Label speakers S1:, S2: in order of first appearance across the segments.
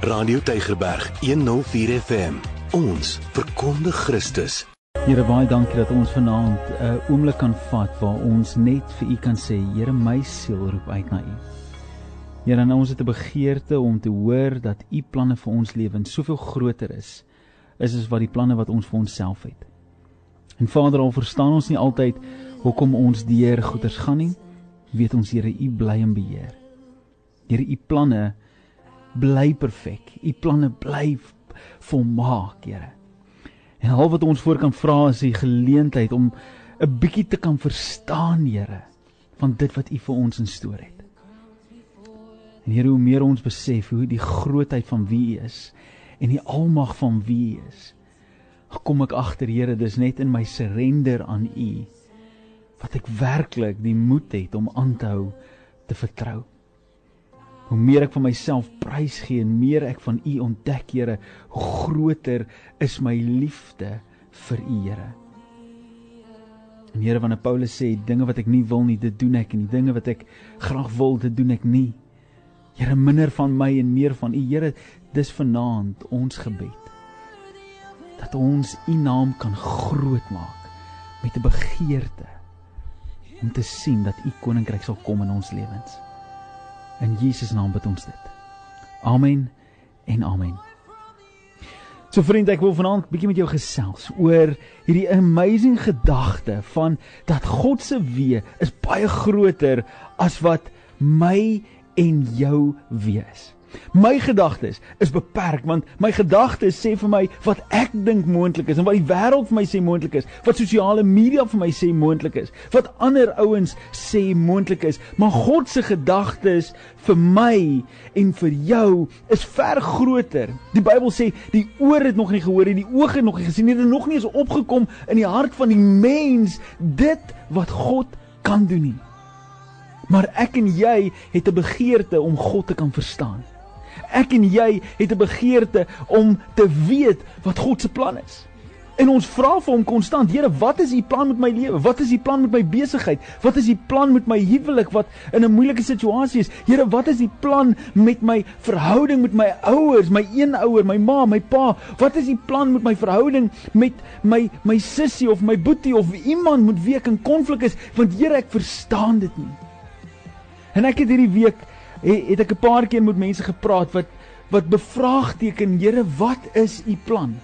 S1: Radio Tygerberg 104 FM. Ons verkondig Christus.
S2: Here baie dankie dat ons vanaand 'n uh, oomblik kan vat waar ons net vir U kan sê, Here my siel roep uit na U. Here, nou ons het 'n begeerte om te hoor dat U planne vir ons lewens soveel groter is is as wat die planne wat ons vir onsself het. En Vader, al verstaan ons nie altyd hoekom ons deur goeders gaan nie, weet ons Here, U bly in beheer. Here, U planne bly perfek. U planne bly volmaak, Here. En al wat ons voor kan vra is die geleentheid om 'n bietjie te kan verstaan, Here, van dit wat U vir ons instoor het. En Here, hoe meer ons besef hoe die grootheid van wie U is en die almag van wie U is, kom ek agter, Here, dis net in my surrender aan U wat ek werklik die moed het om aan te hou te vertrou. Hoe meer ek van myself prys gee en meer ek van U ontdek, Here, hoe groter is my liefde vir U, Here. En Here, wanneer Paulus sê dinge wat ek nie wil nie, dit doen ek en die dinge wat ek graag wil, dit doen ek nie. Here, minder van my en meer van U, Here, dis vanaand ons gebed. Dat ons U naam kan groot maak met 'n begeerte om te sien dat U koninkryk sal kom in ons lewens. In Jesus naam bid ons dit. Amen en amen. So vriend, ek wil vanaand bietjie met jou gesels oor hierdie amazing gedagte van dat God se weë is baie groter as wat my en jou weë is. My gedagtes is beperk want my gedagtes sê vir my wat ek dink moontlik is en wat die wêreld vir my sê moontlik is, wat sosiale media vir my sê moontlik is, wat ander ouens sê moontlik is, maar God se gedagtes vir my en vir jou is ver groter. Die Bybel sê die oor het nog nie gehoor nie, die oog het nog nie gesien nie, dit nog nie eens opgekom in die hart van die mens dit wat God kan doen nie. Maar ek en jy het 'n begeerte om God te kan verstaan. Ek en jy het 'n begeerte om te weet wat God se plan is. En ons vra vir hom konstant, Here, wat is u plan met my lewe? Wat is u plan met my besigheid? Wat is u plan met my huwelik wat in 'n moeilike situasie is? Here, wat is u plan met my verhouding met my ouers, my een ouer, my ma, my pa? Wat is u plan met my verhouding met my my sussie of my boetie of iemand met wie ek in konflik is? Want Here, ek verstaan dit nie. En ek het hierdie week het ek 'n paar keer met mense gepraat wat wat bevraagteken, Here, wat is u plan?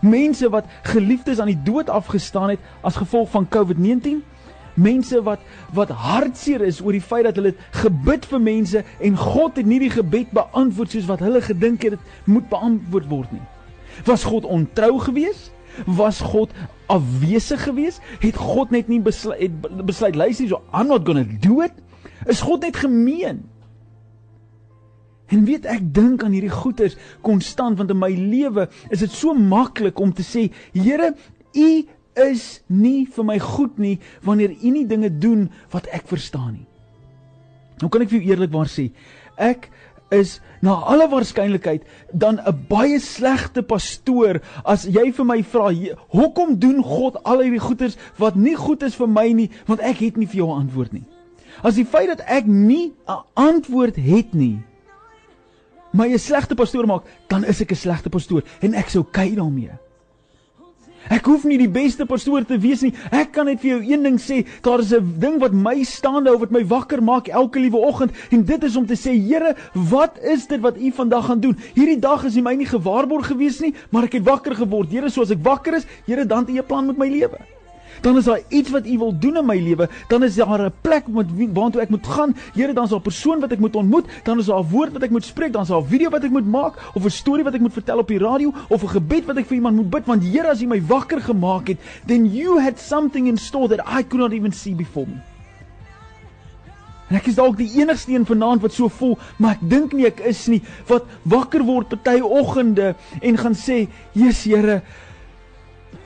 S2: Mense wat geliefdes aan die dood afgestaan het as gevolg van COVID-19. Mense wat wat hartseer is oor die feit dat hulle gebid vir mense en God het nie die gebed beantwoord soos wat hulle gedink het dit moet beantwoord word nie. Was God ontrou geweest? Was God afwesig geweest? Het God net nie besluit besluit luister so I'm not going to do it? Is God net gemeen? En weet ek dink aan hierdie goeters konstant want in my lewe is dit so maklik om te sê Here u is nie vir my goed nie wanneer u nie dinge doen wat ek verstaan nie. Nou kan ek vir jou eerlikwaar sê ek is na alle waarskynlikheid dan 'n baie slegte pastoor as jy vir my vra hoekom doen God al hierdie goeters wat nie goed is vir my nie want ek het nie vir jou 'n antwoord nie. As die feit dat ek nie 'n antwoord het nie my 'n slegte pastoor maak, dan is ek 'n slegte pastoor en ek sou kyk daarmee. Ek hoef nie die beste pastoor te wees nie. Ek kan net vir jou een ding sê, daar is 'n ding wat my staande hou wat my wakker maak elke liewe oggend en dit is om te sê, Here, wat is dit wat U vandag gaan doen? Hierdie dag is nie my nie gewaarborg gewees nie, maar ek het wakker geword. Here, soos ek wakker is, Here, dan het U 'n plan met my lewe dan is daar iets wat U wil doen in my lewe, dan is daar 'n plek met waartoe ek moet gaan. Here, dan is daar 'n persoon wat ek moet ontmoet, dan is daar 'n woord wat ek moet spreek, dan is daar 'n video wat ek moet maak of 'n storie wat ek moet vertel op die radio of 'n gebed wat ek vir iemand moet bid want Here, as U my wakker gemaak het, then you had something in store that I could not even see before me. En ek is dalk die enigste een vanaand wat so voel, maar ek dink nie ek is nie wat wakker word party oggende en gaan sê, "Jesus Here,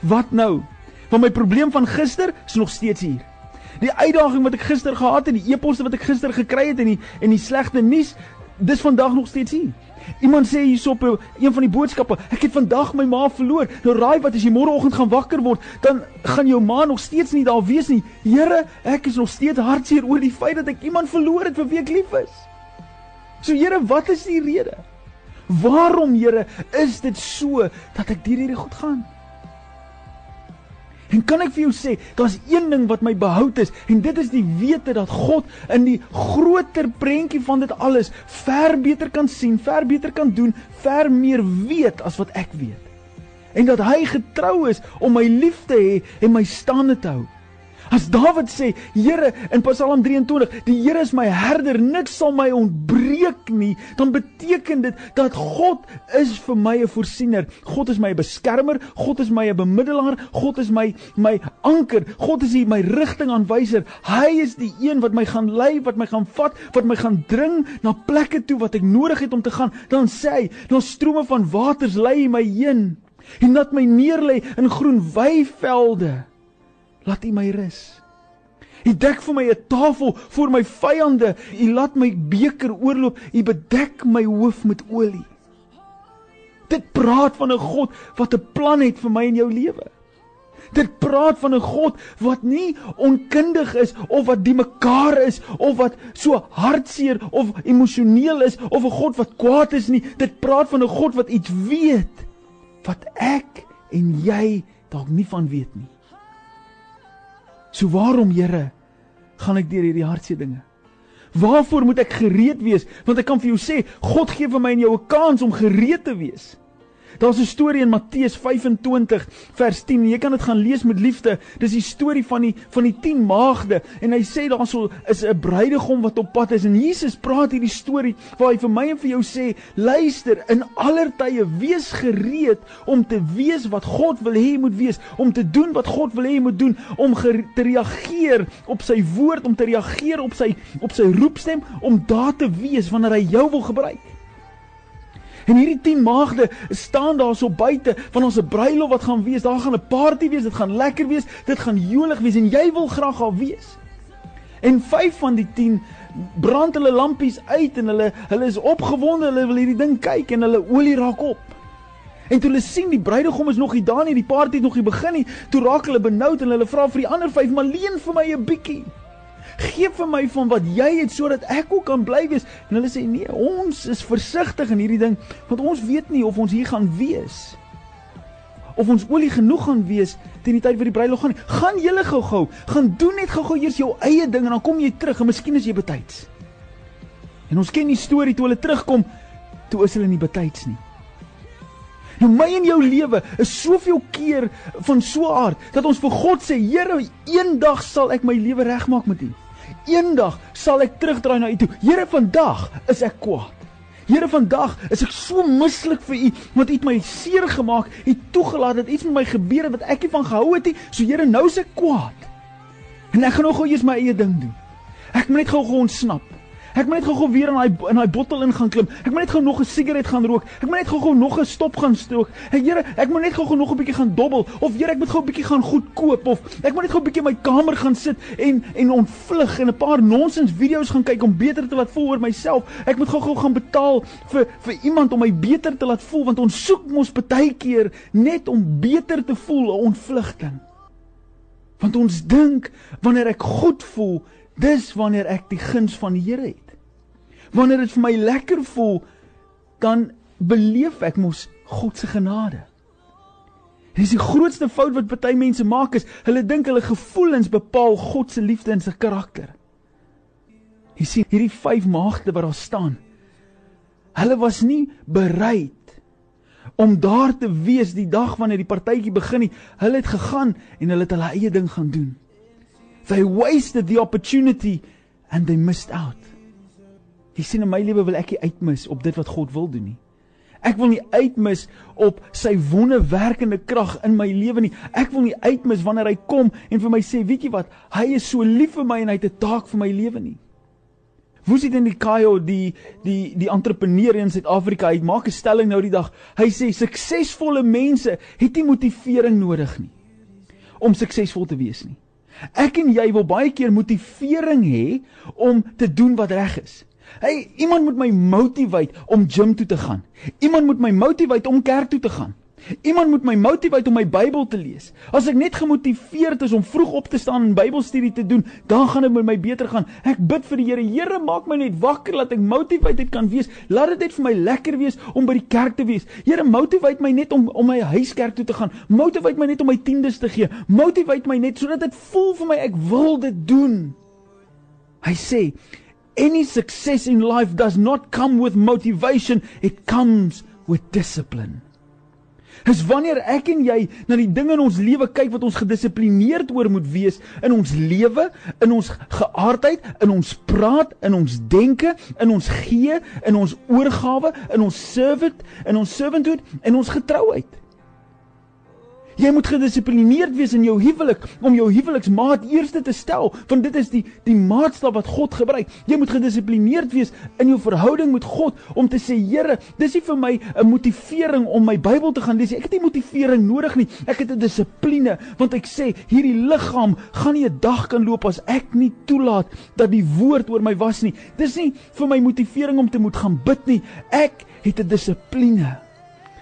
S2: wat nou? Want my probleem van gister is nog steeds hier. Die uitdaging wat ek gister gehad het, die e-posse wat ek gister gekry het en die en die slegte nuus, dis vandag nog steeds hier. Iemand sê hierop een van die boodskappe, ek het vandag my ma verloor. Nou raai wat as jy môreoggend gaan wakker word, dan gaan jou ma nog steeds nie daar wees nie. Here, ek is nog steeds hartseer oor die feit dat ek iemand verloor het vir wie ek lief is. So Here, wat is die rede? Waarom, Here, is dit so dat ek deur hierdie goed gaan? En kan ek vir jou sê, daar's een ding wat my behou het en dit is die wete dat God in die groter prentjie van dit alles ver beter kan sien, ver beter kan doen, ver meer weet as wat ek weet. En dat hy getrou is om my lief te hê en my staande te hou. As Dawid sê, Here in Psalm 23, die Here is my herder, niks sal my ontbreek nie, dan beteken dit dat God is vir my 'n voorsiener. God is my beskermer, God is my bemiddelaar, God is my my anker, God is my rigtingaanwyser. Hy is die een wat my gaan lei, wat my gaan vat, wat my gaan dring na plekke toe wat ek nodig het om te gaan. Dan sê hy, "Dan strome van waters lei my heen." En laat my neerlê in groen weivelde laat U my rus. U dek vir my 'n tafel voor my vyande. U laat my beker oorloop. U bedek my hoof met olie. Dit praat van 'n God wat 'n plan het vir my en jou lewe. Dit praat van 'n God wat nie onkundig is of wat die mekaar is of wat so hartseer of emosioneel is of 'n God wat kwaad is nie. Dit praat van 'n God wat iets weet wat ek en jy dalk nie van weet nie. So waarom, Here, gaan ek deur hierdie hartseer dinge? Waarvoor moet ek gereed wees? Want ek kan vir jou sê, God gee vir my en jou 'n kans om gereed te wees. Daar's 'n storie in Matteus 25 vers 10. Jy kan dit gaan lees met liefde. Dis die storie van die van die 10 maagde en hy sê daarso is 'n bruidegom wat op pad is en Jesus praat hierdie storie waar hy vir my en vir jou sê, luister, in aller tye wees gereed om te wees wat God wil hê jy moet wees, om te doen wat God wil hê jy moet doen, om te reageer op sy woord, om te reageer op sy op sy roepstem, om daar te wees wanneer hy jou wil gebruik. En hierdie 10 maagde staan daar so buite van ons bruilof wat gaan wees. Daar gaan 'n party wees, dit gaan lekker wees, dit gaan jolig wees en jy wil graag daar wees. En 5 van die 10 brand hulle lampies uit en hulle hulle is opgewonde, hulle wil hierdie ding kyk en hulle olie raak op. En toe hulle sien die bruidegom is nog nie daar nie, die party het nog nie begin nie, toe raak hulle benoud en hulle vra vir die ander 5, "Maar leen vir my 'n bietjie." Geef vir my van wat jy het sodat ek ook kan bly wees. En hulle sê nee, ons is versigtig in hierdie ding want ons weet nie of ons hier gaan wees. Of ons olie genoeg gaan wees teen die tyd wat die bruiloft gaan. Gaan julle gou-gou, gaan doen net gou-gou eers jou eie ding en dan kom jy terug en miskien is jy betyds. En ons ken die storie toe hulle terugkom, toe is hulle nie betyds nie. Nou my en jou lewe is soveel keer van so aard dat ons vir God sê, Here, eendag sal ek my lewe regmaak met U. Eendag sal ek terugdraai na U toe. Here, vandag is ek kwaad. Here, vandag is ek so mislik vir U want U het my seer gemaak. U toegelaat dat iets met my gebeur het wat ek nie van gehou het nie. So Here, nou is ek kwaad. En ek gaan nou gou eers my eie ding doen. Ek moet net gou-gou ontsnap. Ek moet net gou-gou weer in daai in daai bottel in gaan klim. Ek moet net gou nog 'n sigaret gaan rook. Ek moet net gou-gou nog 'n stop gaan strook. Hey Here, ek moet net gou-gou nog 'n bietjie gaan dobbel of Here, ek moet gou 'n bietjie gaan goed koop of ek moet net gou 'n bietjie in my kamer gaan sit en en ontvlug en 'n paar nonsens video's gaan kyk om beter te laat voel oor myself. Ek moet gou-gou gaan betaal vir vir iemand om my beter te laat voel want ons soek mos baie keer net om beter te voel, 'n ontvlugting. Want ons dink wanneer ek goed voel, dis wanneer ek die guns van die Here het. Wanneer dit vir my lekker voel, dan beleef ek mos God se genade. Dis die grootste fout wat baie mense maak is, hulle dink hulle gevoelens bepaal God se liefde en sy karakter. Jy sien hierdie vyf maagde wat daar staan. Hulle was nie bereid om daar te wees die dag wanneer die partytjie begin nie. Hulle het gegaan en hulle het hulle eie ding gaan doen. They wasted the opportunity and they missed out. Jy sien in my lewe wil ek nie uitmis op dit wat God wil doen nie. Ek wil nie uitmis op sy wonderwerkende krag in my lewe nie. Ek wil nie uitmis wanneer hy kom en vir my sê, weet jy wat, hy is so lief vir my en hy het 'n taak vir my lewe nie. Woesie in die Kaio die die die entrepreneur in Suid-Afrika, hy maak 'n stelling nou die dag. Hy sê suksesvolle mense het nie motivering nodig nie om suksesvol te wees nie. Ek en jy wil baie keer motivering hê om te doen wat reg is. Hey, iemand moet my motivate om gym toe te gaan. Iemand moet my motivate om kerk toe te gaan. Iemand moet my motiveer om my Bybel te lees. As ek net gemotiveerd is om vroeg op te staan en Bybelstudie te doen, dan gaan dit met my beter gaan. Ek bid vir die Here, Here, maak my net wakker laat ek motiveerd kan wees. Laat dit net vir my lekker wees om by die kerk te wees. Here, motiveer my net om om my huiskerk toe te gaan. Motiveer my net om my tiendes te gee. Motiveer my net sodat dit voel vir my ek wil dit doen. Hy sê Any success in life does not come with motivation, it comes with discipline. Dis wanneer ek en jy na die dinge in ons lewe kyk wat ons gedissiplineerd oor moet wees in ons lewe, in ons geaardheid, in ons praat, in ons denke, in ons gee, in ons oorgawe, in ons servant, in ons servanthood en ons getrouheid. Jy moet gedissiplineerd wees in jou huwelik om jou huweliksmaat eerste te stel, want dit is die die maatstaf wat God gebruik. Jy moet gedissiplineerd wees in jou verhouding met God om te sê, Here, dis nie vir my 'n motivering om my Bybel te gaan lees nie. Ek het nie motivering nodig nie. Ek het 'n dissipline want ek sê hierdie liggaam gaan nie 'n dag kan loop as ek nie toelaat dat die woord oor my was nie. Dis nie vir my motivering om te moet gaan bid nie. Ek het 'n dissipline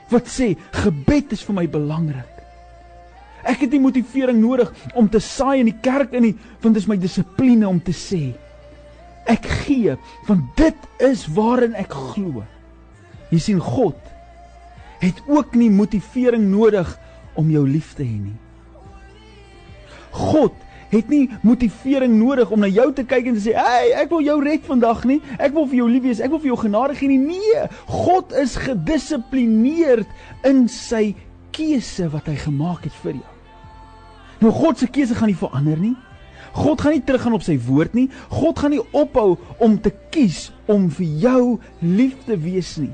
S2: wat sê gebed is vir my belangrik. Ek het nie motivering nodig om te saai in die kerk in nie, want dit is my dissipline om te sê ek gee, want dit is waarin ek glo. Jy sien God het ook nie motivering nodig om jou lief te hê nie. God het nie motivering nodig om na jou te kyk en te sê, "Hey, ek wil jou red vandag nie. Ek wil vir jou lief wees. Ek wil vir jou genade gee nie." Nee, God is gedissiplineerd in sy keuse wat hy gemaak het vir jou. Nou God se keuse gaan nie verander nie. God gaan nie teruggaan op sy woord nie. God gaan nie ophou om te kies om vir jou lief te wees nie.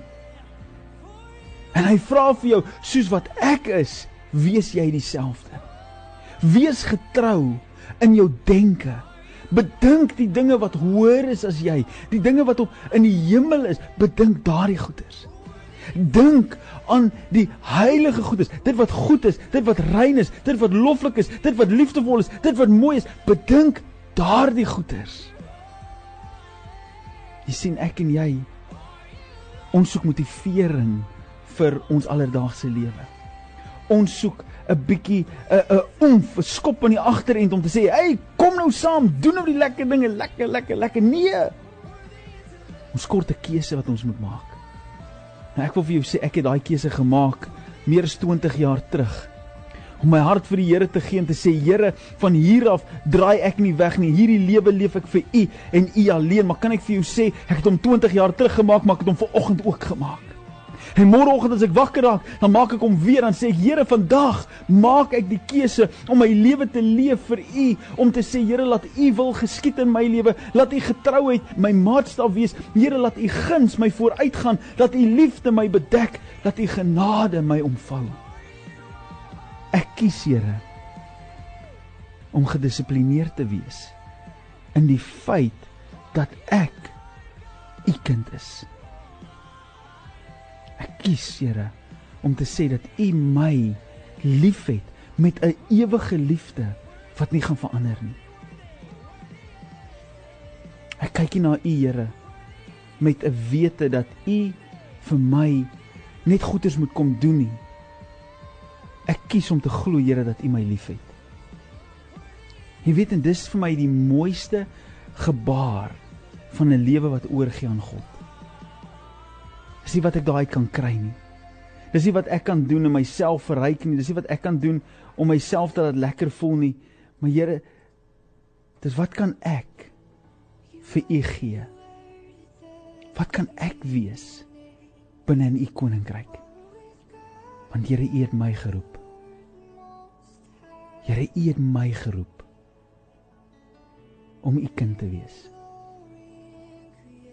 S2: En hy vra vir jou, soos wat ek is, wees jy dieselfde. Wees getrou in jou denke. Bedink die dinge wat hoër is as jy, die dinge wat op in die hemel is, bedink daardie goeders. Dink aan die heilige goedes, dit wat goed is, dit wat rein is, dit wat loflik is, dit wat liefdevol is, dit wat mooi is. Bedink daardie goeders. Jy sien ek en jy ons soek motivering vir ons alledaagse lewe. Ons soek 'n bietjie 'n 'n oomf, 'n skop in die agterend om te sê, "Hey, kom nou saam, doen nou die lekker dinge, lekker, lekker, lekker." Nee. Ons kort 'n keuse wat ons moet maak. Nou ek wil vir jou sê ek het daai keuse gemaak meer as 20 jaar terug om my hart vir die Here te gee en te sê Here van hier af draai ek nie weg nie. Hierdie lewe leef ek vir u en u alleen. Maar kan ek vir jou sê ek het hom 20 jaar terug gemaak maar ek het hom ver oggend ook gemaak En môreoggend as ek wakker raak, dan maak ek hom weer dan sê ek Here vandag maak ek die keuse om my lewe te leef vir U, om te sê Here laat U wil geskied in my lewe, laat U getrouheid my maatstaf wees. Here laat U guns my vooruitgaan, laat U liefde my bedek, laat U genade my omvou. Ek kies Here om gedissiplineerd te wees in die feit dat ek u kind is. Ek kies, Here, om te sê dat U my liefhet met 'n ewige liefde wat nie gaan verander nie. Ek kyk hier na U, Here, met 'n wete dat U vir my net goeders moet kom doen nie. Ek kies om te glo, Here, dat U my liefhet. Jy weet en dis vir my die mooiste gebaar van 'n lewe wat oorgie aan God. Dis nie wat ek daai kan kry nie. Dis nie wat ek kan doen om myself verryk nie. Dis nie wat ek kan doen om myself te laat lekker voel nie. Maar Here, dis wat kan ek vir U gee? Wat kan ek wees binne in U koninkryk? Want Here, U het my geroep. Here, U het my geroep om U kind te wees.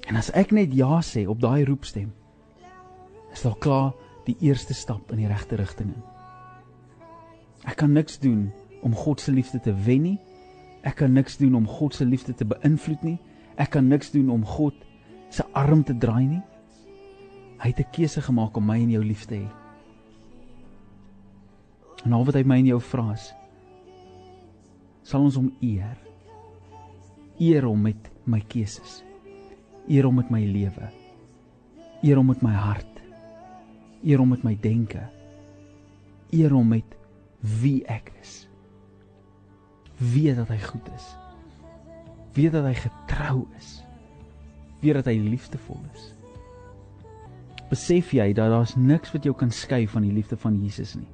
S2: En as ek net ja sê op daai roepstem, is daar klaar die eerste stap in die regte rigting in. Ek kan niks doen om God se liefde te wen nie. Ek kan niks doen om God se liefde te beïnvloed nie. Ek kan niks doen om God se arm te draai nie. Hy het 'n keuse gemaak om my en jou lief te hê. En al wat hy my en jou vra is sal ons hom eer. Eer hom met my keuses. Eer hom met my lewe. Eer hom met my hart eer hom met my denke, eer hom met wie ek is. Weet dat hy goed is. Weet dat hy getrou is. Weet dat hy liefdevol is. Besef jy dat daar's niks wat jou kan skei van die liefde van Jesus nie.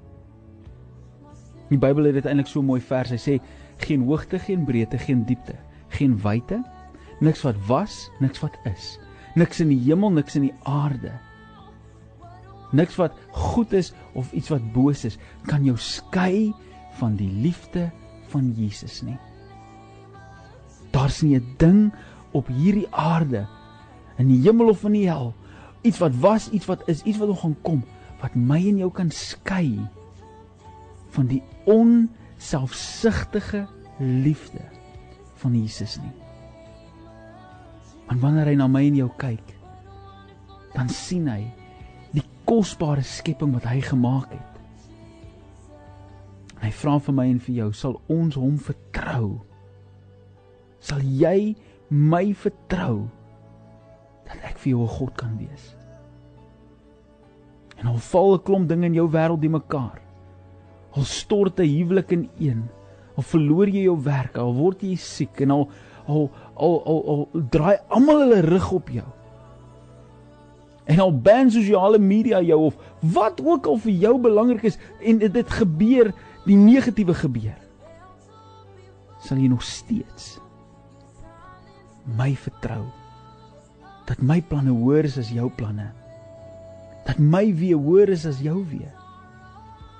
S2: Die Bybel het dit eintlik so mooi vers. Hy sê geen hoogte, geen breedte, geen diepte, geen wyte, niks wat was, niks wat is. Niks in die hemel, niks in die aarde. Niks wat goed is of iets wat boos is kan jou skei van die liefde van Jesus nie. Daar's nie 'n ding op hierdie aarde in die hemel of in die hel iets wat was, iets wat is, iets wat nog gaan kom wat my en jou kan skei van die onselfsugtige liefde van Jesus nie. Want wanneer hy na my en jou kyk, dan sien hy kosbare skepping wat hy gemaak het. Hy vra vir my en vir jou, sal ons hom vertrou? Sal jy my vertrou dat ek vir jou 'n God kan wees? En al val 'n klomp dinge in jou wêreld die mekaar. Al stort 'n huwelik in een, al verloor jy jou werk, al word jy siek en al al al al, al draai almal hulle rug op jou. En al ban sosiale media jou of wat ook al vir jou belangrik is en dit, gebeur die negatiewe gebeur. Sal jy nog steeds my vertrou dat my planne hoër is as jou planne? Dat my weë hoër is as jou weë?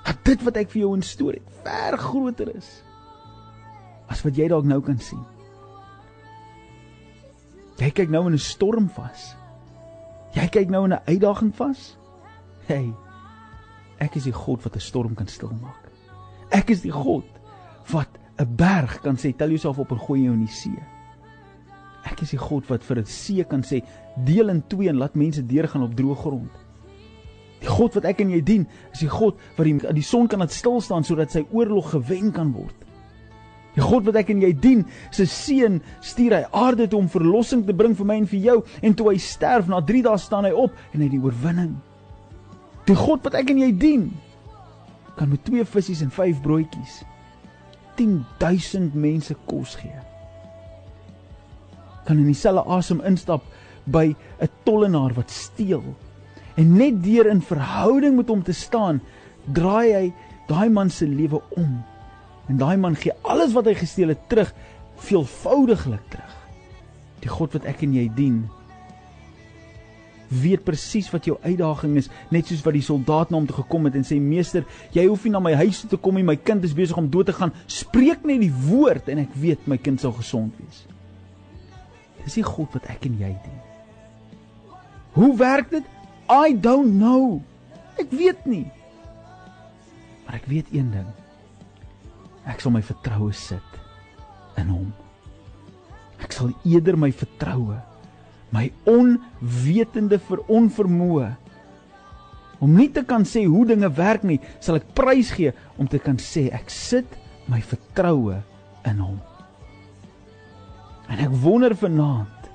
S2: Dat dit wat ek vir jou instoor het ver groter is as wat jy dalk nou kan sien? Jy kyk nou in 'n storm vas. Jy kyk nou in 'n uitdaging vas. Hey, ek is die God wat 'n storm kan stilmaak. Ek is die God wat 'n berg kan sê tel jouself op en gooi jou in die see. Ek is die God wat vir 'n see kan sê deel in twee en laat mense deurgaan op droë grond. Die God wat ek en jy dien, is die God wat die, die son kan laat stil staan sodat sy oorlog gewen kan word. Die God wat ek en jy dien, se seun stuur hy aarde toe om verlossing te bring vir my en vir jou en toe hy sterf na 3 dae staan hy op en hy het die oorwinning. Die God wat ek en jy dien, kan met twee visse en vyf broodjies 10000 mense kos gee. Kan in dieselfde asem instap by 'n tollenaar wat steel en net deur in verhouding met hom te staan, draai hy daai man se lewe om. En daai man gee alles wat hy gesteel het terug, veelvoudiglik terug. Die God wat ek en jy dien, weet presies wat jou uitdaging is, net soos wat die soldaat na hom toe gekom het en sê meester, jy hoef nie na my huis toe te kom nie, my kind is besig om dood te gaan. Spreek net die woord en ek weet my kind sal gesond wees. Dis die God wat ek en jy dien. Hoe werk dit? I don't know. Ek weet nie. Maar ek weet een ding. Ek sal my vertroue sit in hom. Ek sal eerder my vertroue my onwetende vir onvermoë om nie te kan sê hoe dinge werk nie, sal ek prys gee om te kan sê ek sit my vertroue in hom. En ek wonder vanaand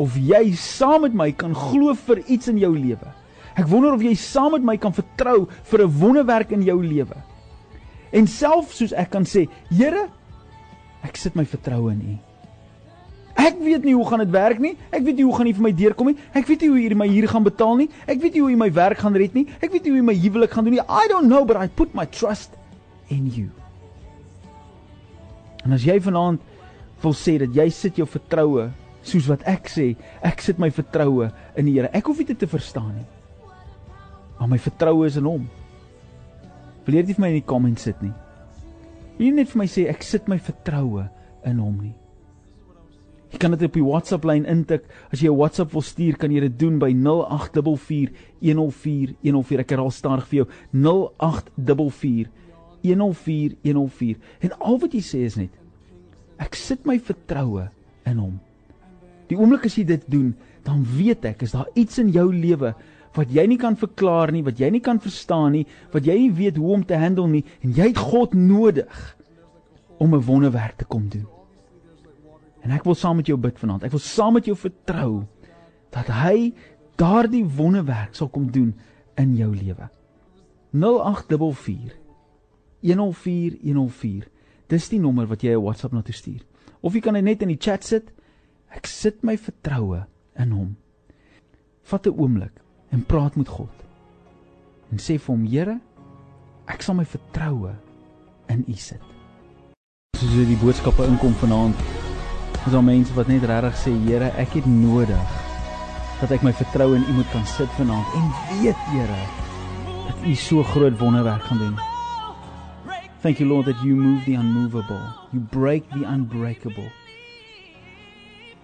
S2: of jy saam met my kan glo vir iets in jou lewe. Ek wonder of jy saam met my kan vertrou vir 'n wonderwerk in jou lewe. En selfs soos ek kan sê, Here, ek sit my vertroue in U. Ek weet nie hoe gaan dit werk nie. Ek weet nie hoe gaan U vir my deurkom nie. Ek weet nie hoe U my hier gaan betaal nie. Ek weet nie hoe U my werk gaan red nie. Ek weet nie hoe U my huwelik gaan doen nie. I don't know but I put my trust in you. En as jy vanaand wil sê dat jy sit jou vertroue soos wat ek sê, ek sit my vertroue in die Here. Ek hoef dit te verstaan nie. Maar my vertroue is in Hom. Wil jy dit vir my in die comments sit nie? Wil jy net vir my sê ek sit my vertroue in Hom nie? Jy kan dit op die WhatsApp lyn intik. As jy 'n WhatsApp wil stuur, kan jy dit doen by 0844104104. Ek herhaal stadig vir jou 0844104104. En al wat jy sê is net ek sit my vertroue in hom. Die oomblik as jy dit doen, dan weet ek is daar iets in jou lewe wat jy nie kan verklaar nie, wat jy nie kan verstaan nie, wat jy nie weet hoe om te handle nie en jy het God nodig om 'n wonderwerk te kom doen. En ek wil saam met jou bid vanaand. Ek wil saam met jou vertrou dat hy daardie wonderwerk sal kom doen in jou lewe. 0844 104 104. Dis die nommer wat jy 'n WhatsApp na toe stuur. Of jy kan dit net in die chat sit. Ek sit my vertroue in hom. Vat 'n oomblik en praat met God. En sê vir hom, Here, ek sal my vertroue in U sit. Soos die boodskappe inkom vanaand, is daar mense wat net regtig sê, Here, ek het nodig dat ek my vertroue in U moet kan sit vanaand en weet, Here, dat U so groot wonderwerk gaan doen. Thank you Lord that you move the unmovable. You break the unbreakable.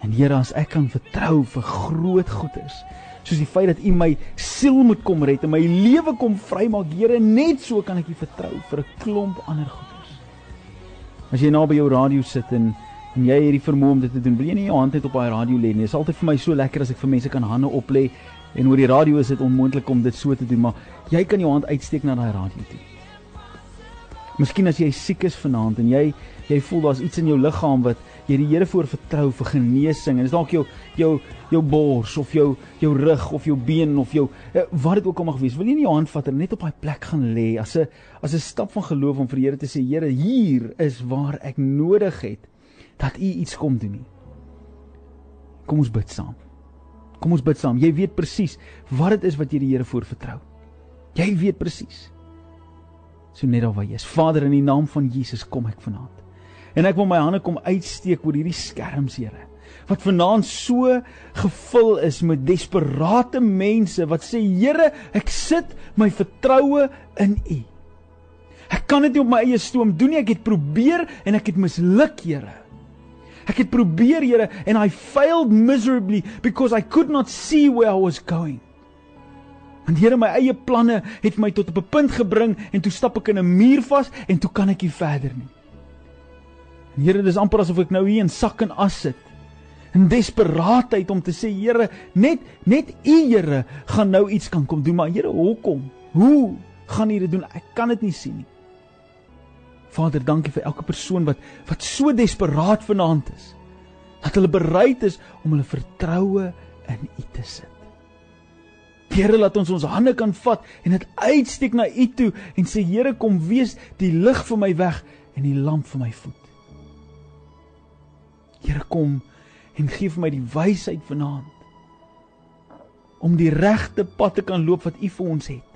S2: En Here, as ek kan vertrou vir groot goeders, soos die feit dat U my siel moet kom red en my lewe kom vrymaak, Here, net so kan ek U vertrou vir 'n klomp ander goeders. As jy nou by jou radio sit en en jy het hierdie vermoë om dit te doen, wil jy nie jou hand net op daai radio lê nie. Dit is altyd vir my so lekker as ek vir mense kan hande oplê en oor die radio is dit onmoontlik om dit so te doen, maar jy kan jou hand uitsteek na daai radio toe. Miskien as jy siek is vanaand en jy jy voel daar's iets in jou liggaam wat jy die Here voor vertrou vir genesing en dis dalk jou jou jou bors of jou jou rug of jou been of jou eh, wat dit ook al mag wees. Wil jy nie jou hand vat en net op daai plek gaan lê as 'n as 'n stap van geloof om vir die Here te sê Here, hier is waar ek nodig het dat U iets kom doen nie. Kom ons bid saam. Kom ons bid saam. Jy weet presies wat dit is wat jy die Here voor vertrou. Jy weet presies. So net daar waar jy is. Vader in die naam van Jesus kom ek vanaand. En ek wil my hande kom uitsteek oor hierdie skerms, Here. Wat vanaand so gevul is met desperate mense wat sê Here, ek sit my vertroue in U. Ek kan dit nie op my eie stoom doen nie. Ek het probeer en ek het misluk, Here. Ek het probeer, Here, and I failed miserably because I could not see where I was going. Want Here, my eie planne het my tot op 'n punt gebring en toe stap ek in 'n muur vas en toe kan ek nie verder nie. Here, dis amper asof ek nou hier in sak en as sit. In desperaatheid om te sê, Here, net net U, Here, gaan nou iets kan kom doen, maar Here, hoekom? Hoe gaan U dit doen? Ek kan dit nie sien nie. Vader, dankie vir elke persoon wat wat so desperaat vanaand is dat hulle bereid is om hulle vertroue in U te sit. Here laat ons ons hande kan vat en dit uitsteek na U toe en sê Here kom wees die lig vir my weg en die lamp vir my voet. Here kom en gee vir my die wysheid vanaand om die regte pad te kan loop wat U vir ons het.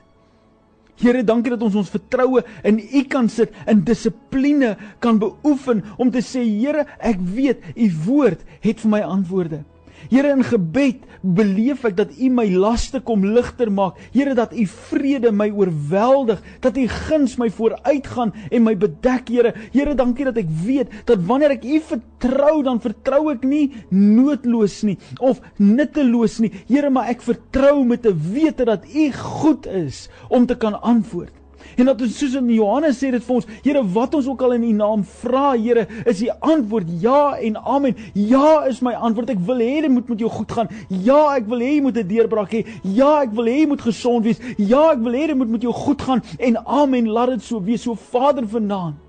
S2: Here, dankie dat ons ons vertroue in U kan sit, in dissipline kan beoefen om te sê Here, ek weet U woord het vir my antwoorde. Here in gebed beleef ek dat U my laste kom ligter maak. Here dat U vrede my oorweldig, dat U guns my vooruitgaan en my bedek, Here. Here, dankie dat ek weet dat wanneer ek U vertrou, dan vertrou ek nie noodloos nie of nutteloos nie. Here, maar ek vertrou met 'n wete dat U goed is om te kan antwoord. En dat ons soos in Johannes sê dit vir ons, Here, wat ons ook al in U naam vra, Here, is die antwoord ja en amen. Ja is my antwoord. Ek wil hê dit moet met jou goed gaan. Ja, ek wil hê jy moet 'n deurbraak hê. Ja, ek wil hê jy moet gesond wees. Ja, ek wil hê dit moet met jou goed gaan. En amen, laat dit so wees. So Vader vanaand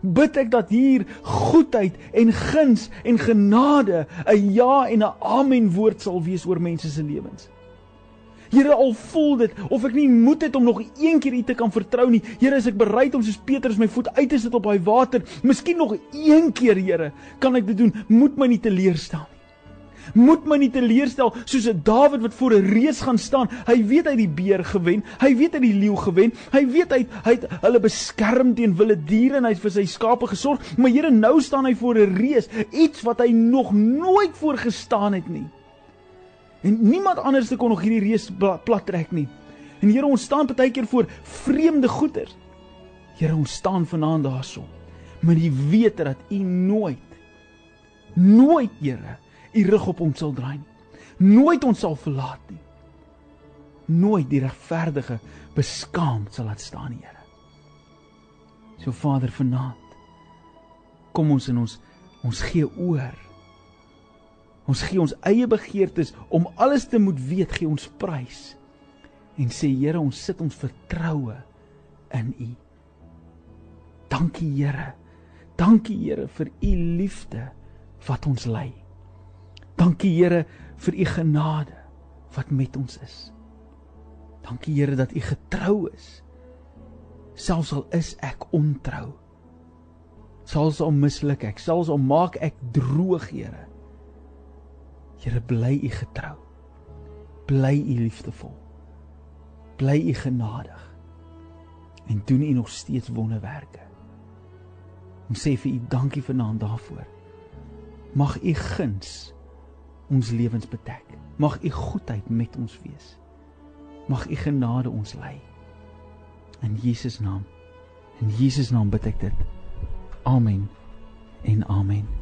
S2: bid ek dat hier goedheid en guns en genade 'n ja en 'n amen woord sal wees oor mense se lewens. Here al voel dit of ek nie moed het om nog een keer U te kan vertrou nie. Here, is ek bereid om soos Petrus my voet uit te sit op daai water. Miskien nog een keer, Here, kan ek dit doen. Moet my nie teleurstel nie. Moet my nie teleurstel soos 'n Dawid wat voor 'n reus gaan staan. Hy weet hy het die beer gewen. Hy weet hy het die leeu gewen. Hy weet hy hy het hulle beskerm teen wilde diere en hy het vir sy skape gesorg. Maar Here, nou staan hy voor 'n reus, iets wat hy nog nooit voor gestaan het nie. En niemand anders kon nog hierdie reus plat trek nie. En Here, ons staan baie keer voor vreemde goeder. Here, ons staan vanaand daarso met die wete dat U nooit nooit, Here, U rug op ons sal draai nie. Nooit ons sal verlaat nie. Nooit die regverdige beskaamd sal laat staan, Here. So Vader, vanaand kom ons in ons ons gee oor Ons gee ons eie begeertes om alles te moet weet, gee ons prys. En sê Here, ons sit ons vertroue in U. Dankie Here. Dankie Here vir U liefde wat ons lei. Dankie Here vir U genade wat met ons is. Dankie Here dat U getrou is. selfs al is ek ontrou. Selfs al misluk ek, selfs al maak ek droog, Here. Here bly U getrou. Bly U liefdevol. Bly U genadig. En doen U nog steeds wonderwerke. Ons sê vir U dankie vanaand daarvoor. Mag U guns ons lewens bedek. Mag U goedheid met ons wees. Mag U genade ons lei. In Jesus naam. In Jesus naam bid ek dit. Amen. En amen.